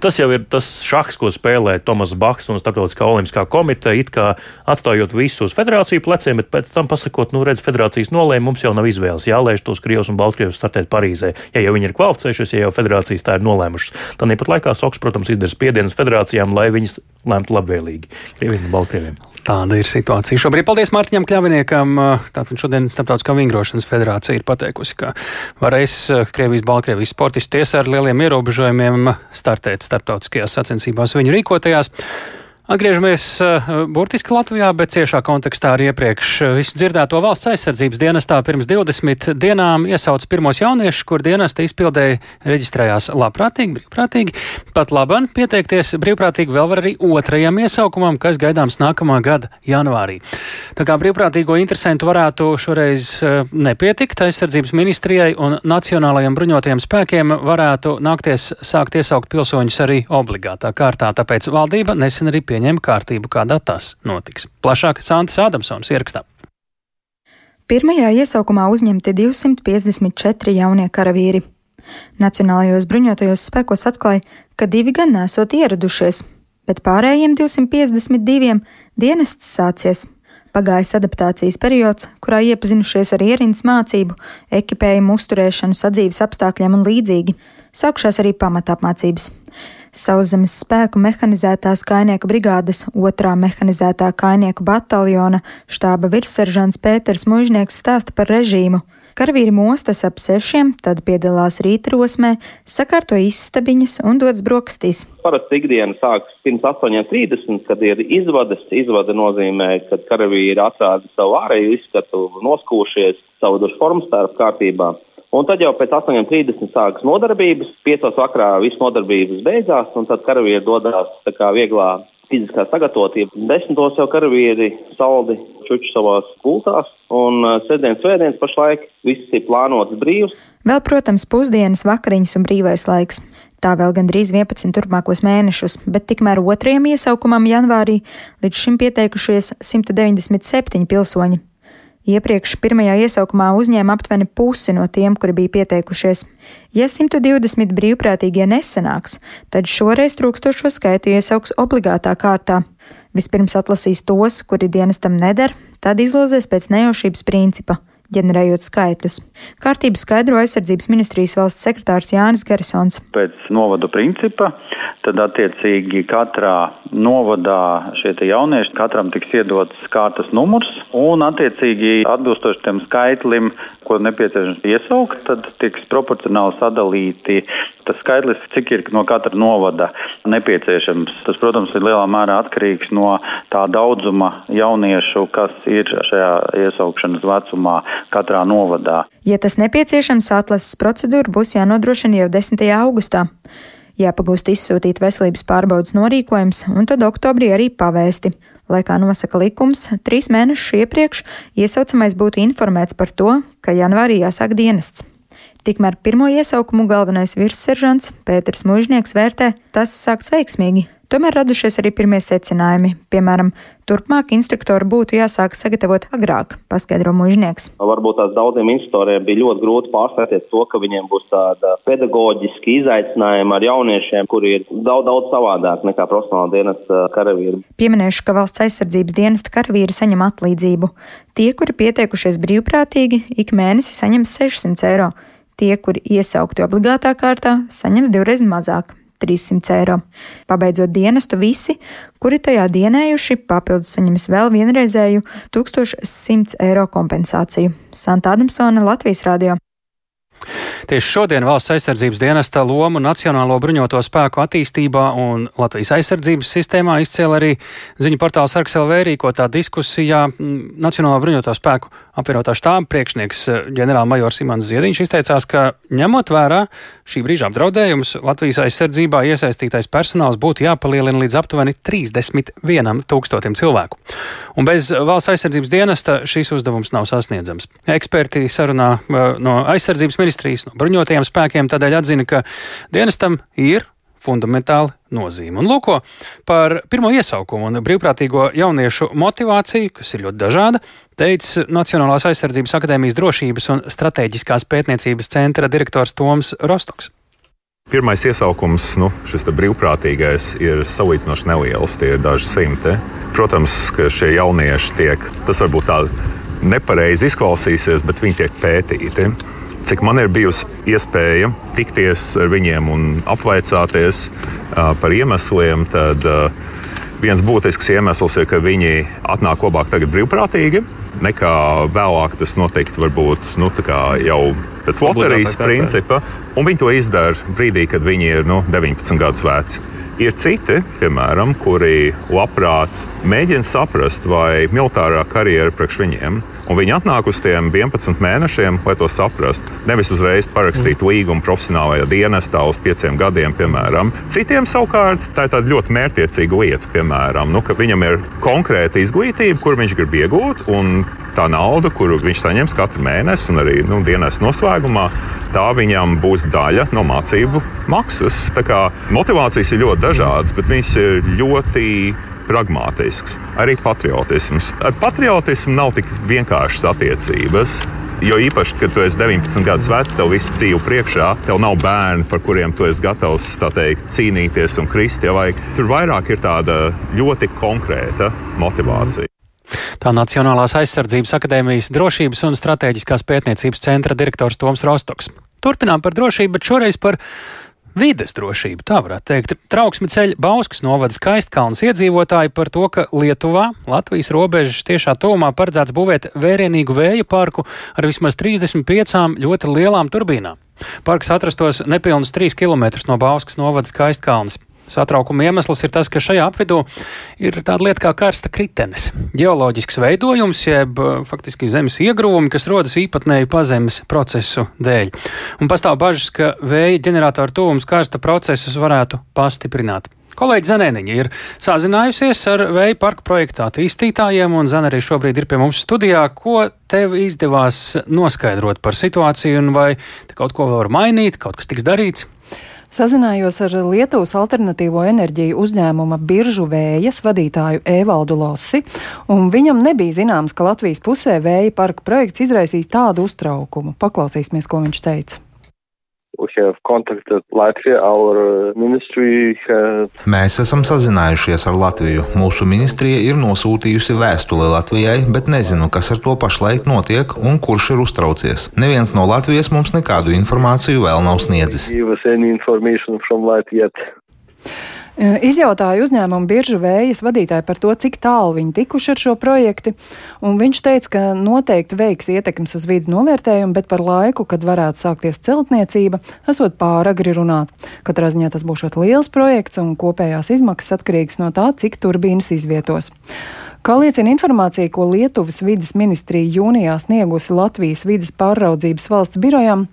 tas jau ir tas šahs, ko spēlē Tomas Baks un Startautiskā olimpiskā komiteja, it kā atstājot visu uz federāciju pleciem, bet pēc tam pasakot, nu, redz, federācijas nolēma, mums jau nav izvēles, jālēš tos Krievus un Baltkrievus startēt Parīzē. Ja jau viņi ir kvalificējušies, ja jau federācijas tā ir nolēmušas, tad tāpat laikā SOKS, protams, izdara spiedienus federācijām, lai viņas lemtu labvēlīgi Krieviem un Baltkrieviem. Tāda ir situācija. Šobrīd paldies Mārtiņam Kļaviniekam. Tātad šodien Starptautiskā vingrošanas federācija ir pateikusi, ka varēs Krievijas, Baltkrievijas sportisti tiesā ar lieliem ierobežojumiem startēt starptautiskajās sacensībās viņu rīkotajās. Atgriežamies uh, burtiski Latvijā, bet ciešā kontekstā arī iepriekš visu dzirdēto valsts aizsardzības dienestā pirms 20 dienām iesauc pirmos jauniešus, kur dienesta izpildēja reģistrējās labprātīgi, brīvprātīgi. Pat laban pieteikties brīvprātīgi vēl var arī otrajam iesaukumam, kas gaidāms nākamā gada janvārī. Tā kā brīvprātīgo interesantu varētu šoreiz uh, nepietikt, aizsardzības ministrijai un Nacionālajiem bruņotajiem spēkiem varētu nākties sākt iesaukt pilsoņus arī obligātā kārtā, tāpēc valdība nesen arī pieņem kārtību, kādā tas notiks. Plašāk Santis Ādamsons ierakstā. Pirmajā iesaukumā uzņemti 254 jaunie karavīri. Nacionālajos bruņotajos spēkos atklāja, ka divi gan nesot ieradušies, bet pārējiem 252 dienests sācies. Pagājis adaptācijas periods, kurā iepazinušies ar ierīnas mācību, ekipējumu uzturēšanu, sadzīves apstākļiem un līdzīgi. Sākušās arī pamatapmācības. Sauszemes spēku mehanizētās kainieku brigādes otrā mehanizētā kainieku bataljona štāba virsseržants Pēters Mužnieks stāsta par režīmu. Karavīri mostas ap sešiem, tad piedalās rītrosmē, sakārto istabiņas un dodas brokastīs. Parasti ikdiena sākas pirms 8.30, kad ir izvades. Izvade nozīmē, ka karavīri atrāda savu ārēju izskatu, noskūšies, savu dušu formu starp kārtībā. Un tad jau pēc 8.30 sākas nodarbības, 5. vakarā viss nodarbības beidzās, un tad karavīri dodas tā kā vieglā fiziskā sagatavotība. Desmitos jau karavīri saldi čuču savās gultās, un sēdienas svētdienas pašlaik viss ir plānots brīvs. Vēl, protams, pusdienas, vakariņas un brīvais laiks. Tā vēl gandrīz 11 turpmākos mēnešus, bet tikmēr otrajam iesaukumam janvārī līdz šim pieteikušies 197 pilsoņi. Iepriekš pirmajā iesaukumā uzņēma aptuveni pusi no tiem, kuri bija pieteikušies. Ja 120 brīvprātīgie nesanāks, tad šoreiz trūkstošo skaitu iesauks obligātā kārtā. Vispirms atlasīs tos, kuri dienestam neder, tad izlozēs pēc nejaušības principa. Ģenerējot skaitļus. Kārtību skaidro aizsardzības ministrijas valsts sekretārs Jānis Garisons. Pēc novadu principa tad attiecīgi katrā novadā šie jaunieši katram tiks iedots kārtas numurs un attiecīgi atbilstoši tam skaitlim, ko nepieciešams iesaukt, tad tiks proporcionāli sadalīti tas skaitlis, cik ir no katra novada nepieciešams. Tas, protams, ir lielā mērā atkarīgs no tā daudzuma jauniešu, kas ir šajā iesaukšanas vecumā katrā novadā. Ja tas nepieciešams, atlases procedūra būs jānodrošina jau 10. augustā. Jāpagūst izsūtīt veselības pārbaudas norīkojums un tad oktobrī arī pavēsti. Lai kā nosaka likums, trīs mēnešus iepriekš iesaucamais būtu informēts par to, ka janvārī jāsāk dienests. Tikmēr pirmo iesaukumu galvenais virsseržants Pēters Mužnieks vērtē, tas sāks veiksmīgi. Tomēr radušies arī pirmie secinājumi. Piemēram, turpmāk instruktori būtu jāsāk sagatavot agrāk, paskaidro mužnieks. Varbūt tās daudziem instruktoriem bija ļoti grūti pārstāties to, ka viņiem būs tāda pedagoģiski izaicinājuma ar jauniešiem, kuri ir daudz, daudz savādāk nekā profesionāla dienesta karavīri. Pieminēšu, ka valsts aizsardzības dienesta karavīri saņem atlīdzību. Tie, kuri pieteikušies brīvprātīgi, ik mēnesi saņem 600 eiro. Tie, kuri iesaukti obligātā kārtā, saņems divreiz mazāk 300 eiro. Pabeidzot dienestu, visi, kuri tajā dienējuši, papildus saņems vēl vienreizēju 1100 eiro kompensāciju. Santa Adamsona, Latvijas Rādio. Tieši šodien valsts aizsardzības dienesta lomu Nacionālo bruņoto spēku attīstībā un Latvijas aizsardzības sistēmā izcēla arī ziņu portāls ArksLV rīkotā diskusijā Nacionālo bruņoto spēku apvienotā štāba priekšnieks eh, ģenerālmajors Imants Ziediņš izteicās, ka ņemot vērā šī brīža apdraudējumus, Latvijas aizsardzībā iesaistītais personāls būtu jāpalielina līdz aptuveni 31 tūkstotim cilvēku. Un bez valsts aizsardzības dienesta šīs uzdevums nav sasniedzams. Eksperti sarunā eh, no aizsardzības ministrijas, no bruņotajiem spēkiem tādēļ atzina, ka dienestam ir fundamentāli nozīme. Un lūko par pirmo iesaukumu un brīvprātīgo jauniešu motivāciju, kas ir ļoti dažāda, teica Nacionālās aizsardzības akadēmijas drošības un strateģiskās pētniecības centra direktors Toms Rostoks. Pirmais iesaukums, nu, šis brīvprātīgais, ir salīdzinoši neliels, tie ir daži simti. Protams, ka šie jaunieši tiek, tas varbūt tā nepareizi izklausīsies, bet viņi tiek pētīti cik man ir bijusi iespēja tikties ar viņiem un apvaicāties par iemesliem, tad viens būtisks iemesls ir, ka viņi atnāk labāk tagad brīvprātīgi, nekā vēlāk tas noteikti var būt nu, jau pēc loterijas principa. Un viņi to izdara brīdī, kad viņi ir nu, 19 gadus veci. Ir citi, piemēram, kuri labprāt mēģina saprast, vai militārā karjera priekš viņiem Un viņi atnāk uz tiem 11 mēnešiem, lai to saprastu. Nevis uzreiz parakstīt mm. līgumu profesionālajā dienestā uz pieciem gadiem, piemēram. Citiem savukārt tā ir tāda ļoti mērķiecīga lieta, piemēram, nu, ka viņam ir konkrēta izglītība, kur viņš grib iegūt, un tā nauda, kuru viņš saņems katru mēnesi un arī nu, dienas noslēgumā, tā viņam būs daļa no mācību maksas. Tā kā motivācijas ir ļoti dažādas, bet viņas ir ļoti pragmātisks, arī patriotisms. Ar patriotismu nav tik vienkāršas attiecības. Jo īpaši, kad tu esi 19 gadus vecs, tev viss dzīvo priekšā, tev nav bērni, par kuriem tu esi gatavs teikt, cīnīties un krist. Tur vairāk ir tāda ļoti konkrēta motivācija. Tā Nacionālās aizsardzības akadēmijas drošības un strateģiskās pētniecības centra direktors Toms Rostoks. Turpinām par drošību, bet šoreiz par vides drošību, tā varētu teikt. Trauksme ceļ Bauskas novada skaistkalnas iedzīvotāji par to, ka Lietuvā, Latvijas robežas tiešā tuvumā paredzēts būvēt vērienīgu vēja parku ar vismaz 35 ļoti lielām turbīnām. Parks atrastos nepilnus 3 km no Bauskas novada skaistkalnas. Satraukuma iemesls ir tas, ka šajā apvidū ir tāda lieta kā karsta kritenes. Geoloģisks veidojums, jeb faktiski zemes iegruvumi, kas rodas īpatnēju pazemes procesu dēļ. Un pastāv bažas, ka vēja ģeneratoru tuvums karsta procesus varētu pastiprināt. Kolēģi Zanēniņa ir sazinājusies ar vēja parku projekta attīstītājiem, un Zana arī šobrīd ir pie mums studijā. Ko tev izdevās noskaidrot par situāciju, un vai kaut ko var mainīt, kaut kas tiks darīts? Sazinājos ar Lietuvas alternatīvo enerģiju uzņēmuma biržu vējas vadītāju Evaldu Lossi, un viņam nebija zināms, ka Latvijas pusē vēja parka projekts izraisīs tādu uztraukumu. Paklausīsimies, ko viņš teica. Latvia, had... Mēs esam sazinājušies ar Latviju. Mūsu ministrija ir nosūtījusi vēstuli Latvijai, bet nezinu, kas ar to pašlaik notiek un kurš ir uztraucies. Neviens no Latvijas mums nekādu informāciju vēl nav sniedzis. Izjautāju uzņēmumu biržu vējas vadītāju par to, cik tālu viņi tikuši ar šo projektu, un viņš teica, ka noteikti veiks ietekmes uz vidu novērtējumu, bet par laiku, kad varētu sākties celtniecība, esot pāragri runāt. Katrā ziņā tas būs liels projekts, un kopējās izmaksas atkarīgas no tā, cik turbīnas izvietos. Kā liecina informācija, ko Lietuvas vidas ministrija jūnijā sniegusi Latvijas vidas pārraudzības valsts birojam,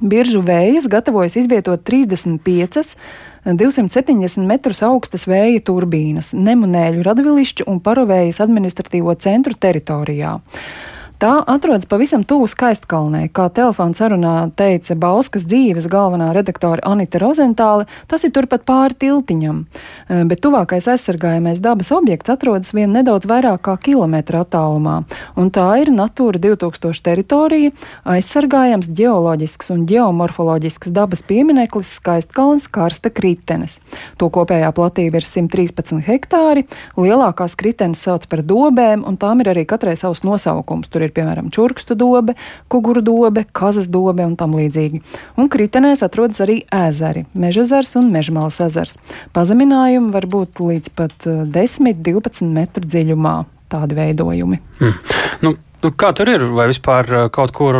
biržu vējas gatavojas izvietot 35 270 metrus augstas vēja turbīnas Nemunēļu radvilišķu un Parovējas administratīvo centru teritorijā. Tā atrodas pavisam tuvu skaistkalnē, kā telefona sarunā teica Bauskas dzīves galvenā redaktore Anita Rozentāle, tas ir turpat pāri tiltiņam, e, bet tuvākais aizsargājamais dabas objekts atrodas vien nedaudz vairāk kā kilometra attālumā, un tā ir Natūra 2000 teritorija, aizsargājams geoloģisks un geomorfoloģisks dabas piemineklis skaistkalns karsta kritenes. To kopējā platība ir 113 hektāri, lielākās kritenes sauc par dobēm, un tām ir arī katrai savs nosaukums. Tur ir ir piemēram čurkstu dobe, kuguru dobe, kazas dobe un tam līdzīgi. Un kritenēs atrodas arī ezeri - mežazars un mežmāls ezers. Pazeminājumi var būt līdz pat 10-12 eh, metru dziļumā tādi veidojumi. Hmm. Nu, Nu, kā tur ir? Vai vispār uh, kaut kur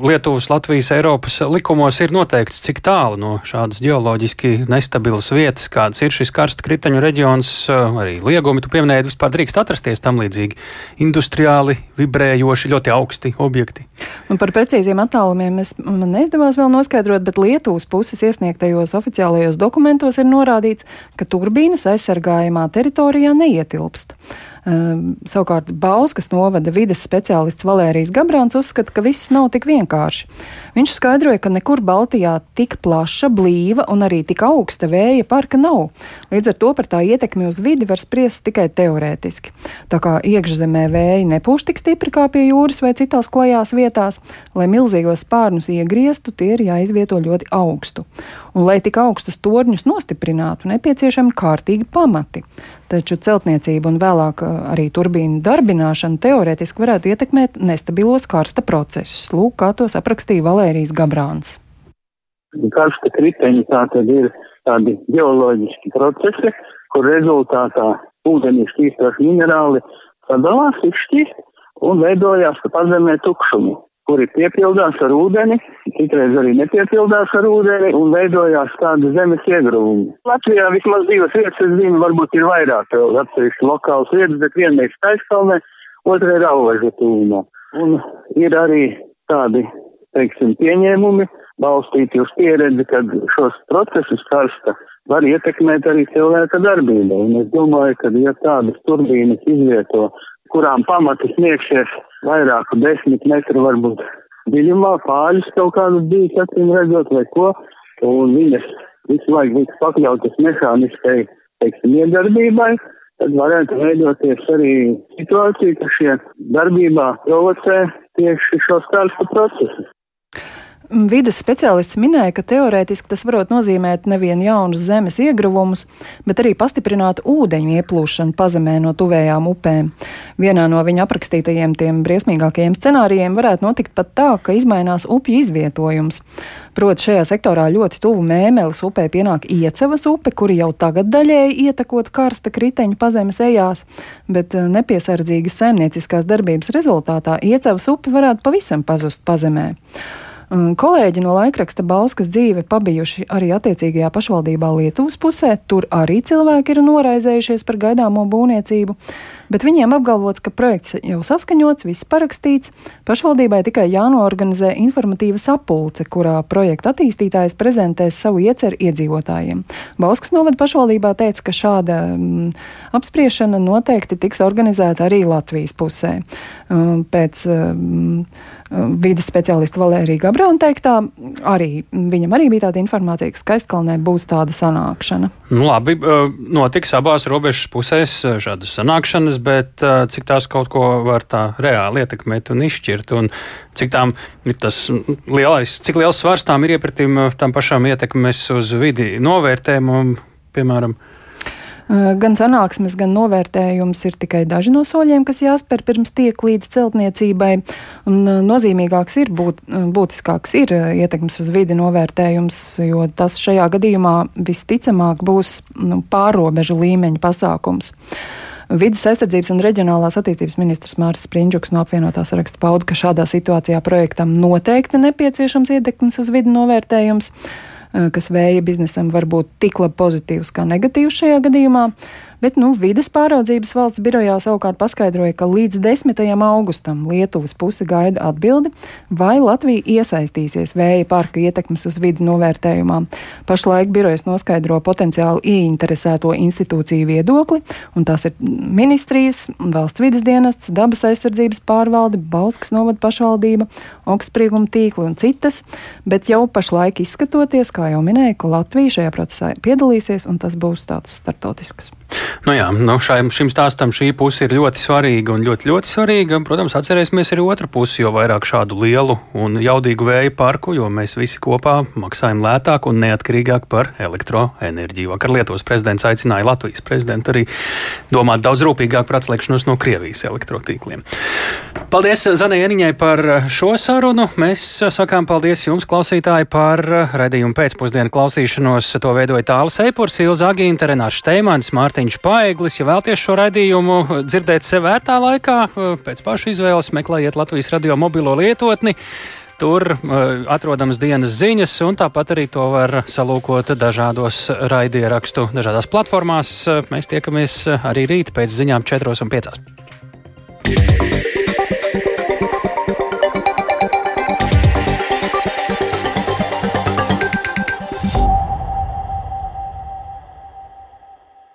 Lietuvas, Latvijas, Eiropas likumos ir noteikts, cik tālu no šādas geoloģiski nestabilas vietas, kāds ir šis karsta kriteņu reģions, uh, arī liegumi, tu pieminēji, vispār drīkst atrasties tam līdzīgi industriāli, vibrējoši, ļoti augsti objekti? Un par precīziem attālumiem es, man neizdevās vēl noskaidrot, bet Lietuvas puses iesniegtajos oficiālajos dokumentos ir norādīts, ka turbīnas aizsargājumā teritorijā neietilpst. Um, savukārt Bauskas novada vides speciālists Valērijas Gabrāns uzskata, ka viss nav tik vienkārši. Viņš skaidroja, ka nekur Baltijā tik plaša, blīva un arī tik augsta vēja parka nav. Līdz ar to par tā ietekmi uz vidi var spriest tikai teorētiski. Tā kā iekšzemē vēja nepūš tik stipri kā pie jūras vai citās klajās vietās, lai milzīgos spārnus iegrieztu, tie ir jāizvieto ļoti augstu. Un, lai tik augstus torņus nostiprinātu, nepieciešami kārtīgi pamati. Taču celtniecība un vēlāk uh, arī turbīnu darbināšana teorētiski varētu ietekmēt nestabilos karsta procesus. Lūk, kā tos aprakstīja Valērijas Gabrāns. Karsta kriteņi tā tad ir tādi geoloģiski procesi, kur rezultātā ūdenī šķīstoši minerāli sadalās, izšķīst un veidojās pazemē tukšumu kuri piepildās ar ūdeni, citreiz arī nepiepildās ar ūdeni un veidojās tāda zemes iegruvumi. Latvijā vismaz divas vietas, es zinu, varbūt ir vairāk atsevišķi lokāls vietas, bet viena ir Skaiskalnē, otra ir Auveža tūmā. Un ir arī tādi, teiksim, pieņēmumi balstīti uz pieredzi, kad šos procesus karsta var ietekmēt arī cilvēka darbība. Un es domāju, ka ja tādas turbīnas izvieto kurām pamati sniegsies vairāku desmit metru varbūt dziļumā, pāris kaut kādas bijis, acīm redzot, vai ko, un viņas visu laiku būtu pakļautas mehāniskai, teiksim, iedarbībai, tad varētu veidoties arī situācija, ka šie darbībā provocē tieši šos karstu procesus. Vides speciālists minēja, ka teorētiski tas varētu nozīmēt nevien jaunus zemes iegravumus, bet arī pastiprinātu ūdeņu ieplūšanu pazemē no tuvējām upēm. Vienā no viņa aprakstītajiem tiem briesmīgākajiem scenārijiem varētu notikt pat tā, ka izmainās upju izvietojums. Proti, šajā sektorā ļoti tuvu mēmeles upē pienāk Iecevas upe, kuri jau tagad daļēji ietekot karsta kriteņu pazemes ejās, bet eh, nepiesardzīgas saimnieciskās darbības rezultātā Iecevas upe varētu pavisam pazust pazemē. Kolēģi no laikraksta Bauskas dzīve pabijuši arī attiecīgajā pašvaldībā Lietuvas pusē. Tur arī cilvēki ir noraizējušies par gaidāmo būvniecību, bet viņiem apgalvots, ka projekts jau saskaņots, viss parakstīts. Pašvaldībai tikai jānoorganizē informatīva sapulce, kurā projekta attīstītājs prezentēs savu ieceru iedzīvotājiem. Bauskas novada pašvaldībā teica, ka šāda mm, apspriešana noteikti tiks organizēta arī Latvijas pusē. Pēc mm, vidas speciālista Valērija Gabrāna teiktā, arī viņam arī bija tāda informācija, ka Skaistkalnē būs tāda sanākšana. Nu, labi, notiks abās robežas pusēs šādas sanākšanas, bet cik tās kaut ko var tā reāli ietekmēt un izšķirt, un cik tām ir tas lielais, cik liels svars tām ir iepratīm tam pašām ietekmes uz vidi novērtējumu, piemēram. Gan sanāksmes, gan novērtējums ir tikai daži no soļiem, kas jāspēr pirms tiek līdz celtniecībai. Un nozīmīgāks ir, būt, būtiskāks ir ietekmes uz vidi novērtējums, jo tas šajā gadījumā visticamāk būs nu, pārobežu līmeņa pasākums. Vides aizsardzības un reģionālās attīstības ministrs Mārcis Sprindžuks no apvienotā saraksta pauda, ka šādā situācijā projektam noteikti nepieciešams ietekmes uz vidi novērtējums. Eh, kas vēja biznesam var būt tik labi pozitīvs kā negatīvs šajā gadījumā bet nu, vides pāraudzības valsts birojā savukārt paskaidroja, ka līdz 10. augustam Lietuvas puse gaida atbildi, vai Latvija iesaistīsies vēja parka ietekmes uz vidi novērtējumā. Pašlaik birojas noskaidro potenciāli ieinteresēto institūciju viedokli, un tās ir ministrijas, valsts vidas dienests, dabas aizsardzības pārvalde, Bauskas novada pašvaldība, Oksprīguma tīkli un citas, bet jau pašlaik izskatoties, kā jau minēju, ka Latvija šajā procesā piedalīsies, un tas būs tāds startautisks. Nu jā, nu šai, šim stāstam šī puse ir ļoti svarīga un ļoti, ļoti svarīga. Protams, atcerēsimies arī otru pusi, jo vairāk šādu lielu un jaudīgu vēja parku, jo mēs visi kopā maksājam lētāk un neatkarīgāk par elektroenerģiju. Vakar Lietuvas prezidents aicināja Latvijas prezidentu arī domāt daudz rūpīgāk par atslēgšanos no Krievijas elektrotīkliem. Paldies Zanai Eniņai par šo sarunu. Mēs sakām paldies jums, klausītāji, par raidījumu pēcpusdienu klausīšanos. To veidoja Tāls Eipurs, Ilza Agīnta, Renārs Šteimans, Mārtiņš. Paeglis. Ja vēlaties šo raidījumu dzirdēt sev vērtā laikā, pēc paša izvēles meklējiet Latvijas radio mobilo lietotni. Tur uh, atrodams dienas ziņas, un tāpat arī to var salūkot dažādos raidierakstu, dažādās platformās. Mēs tiekamies arī rīt pēc ziņām 4 un 5.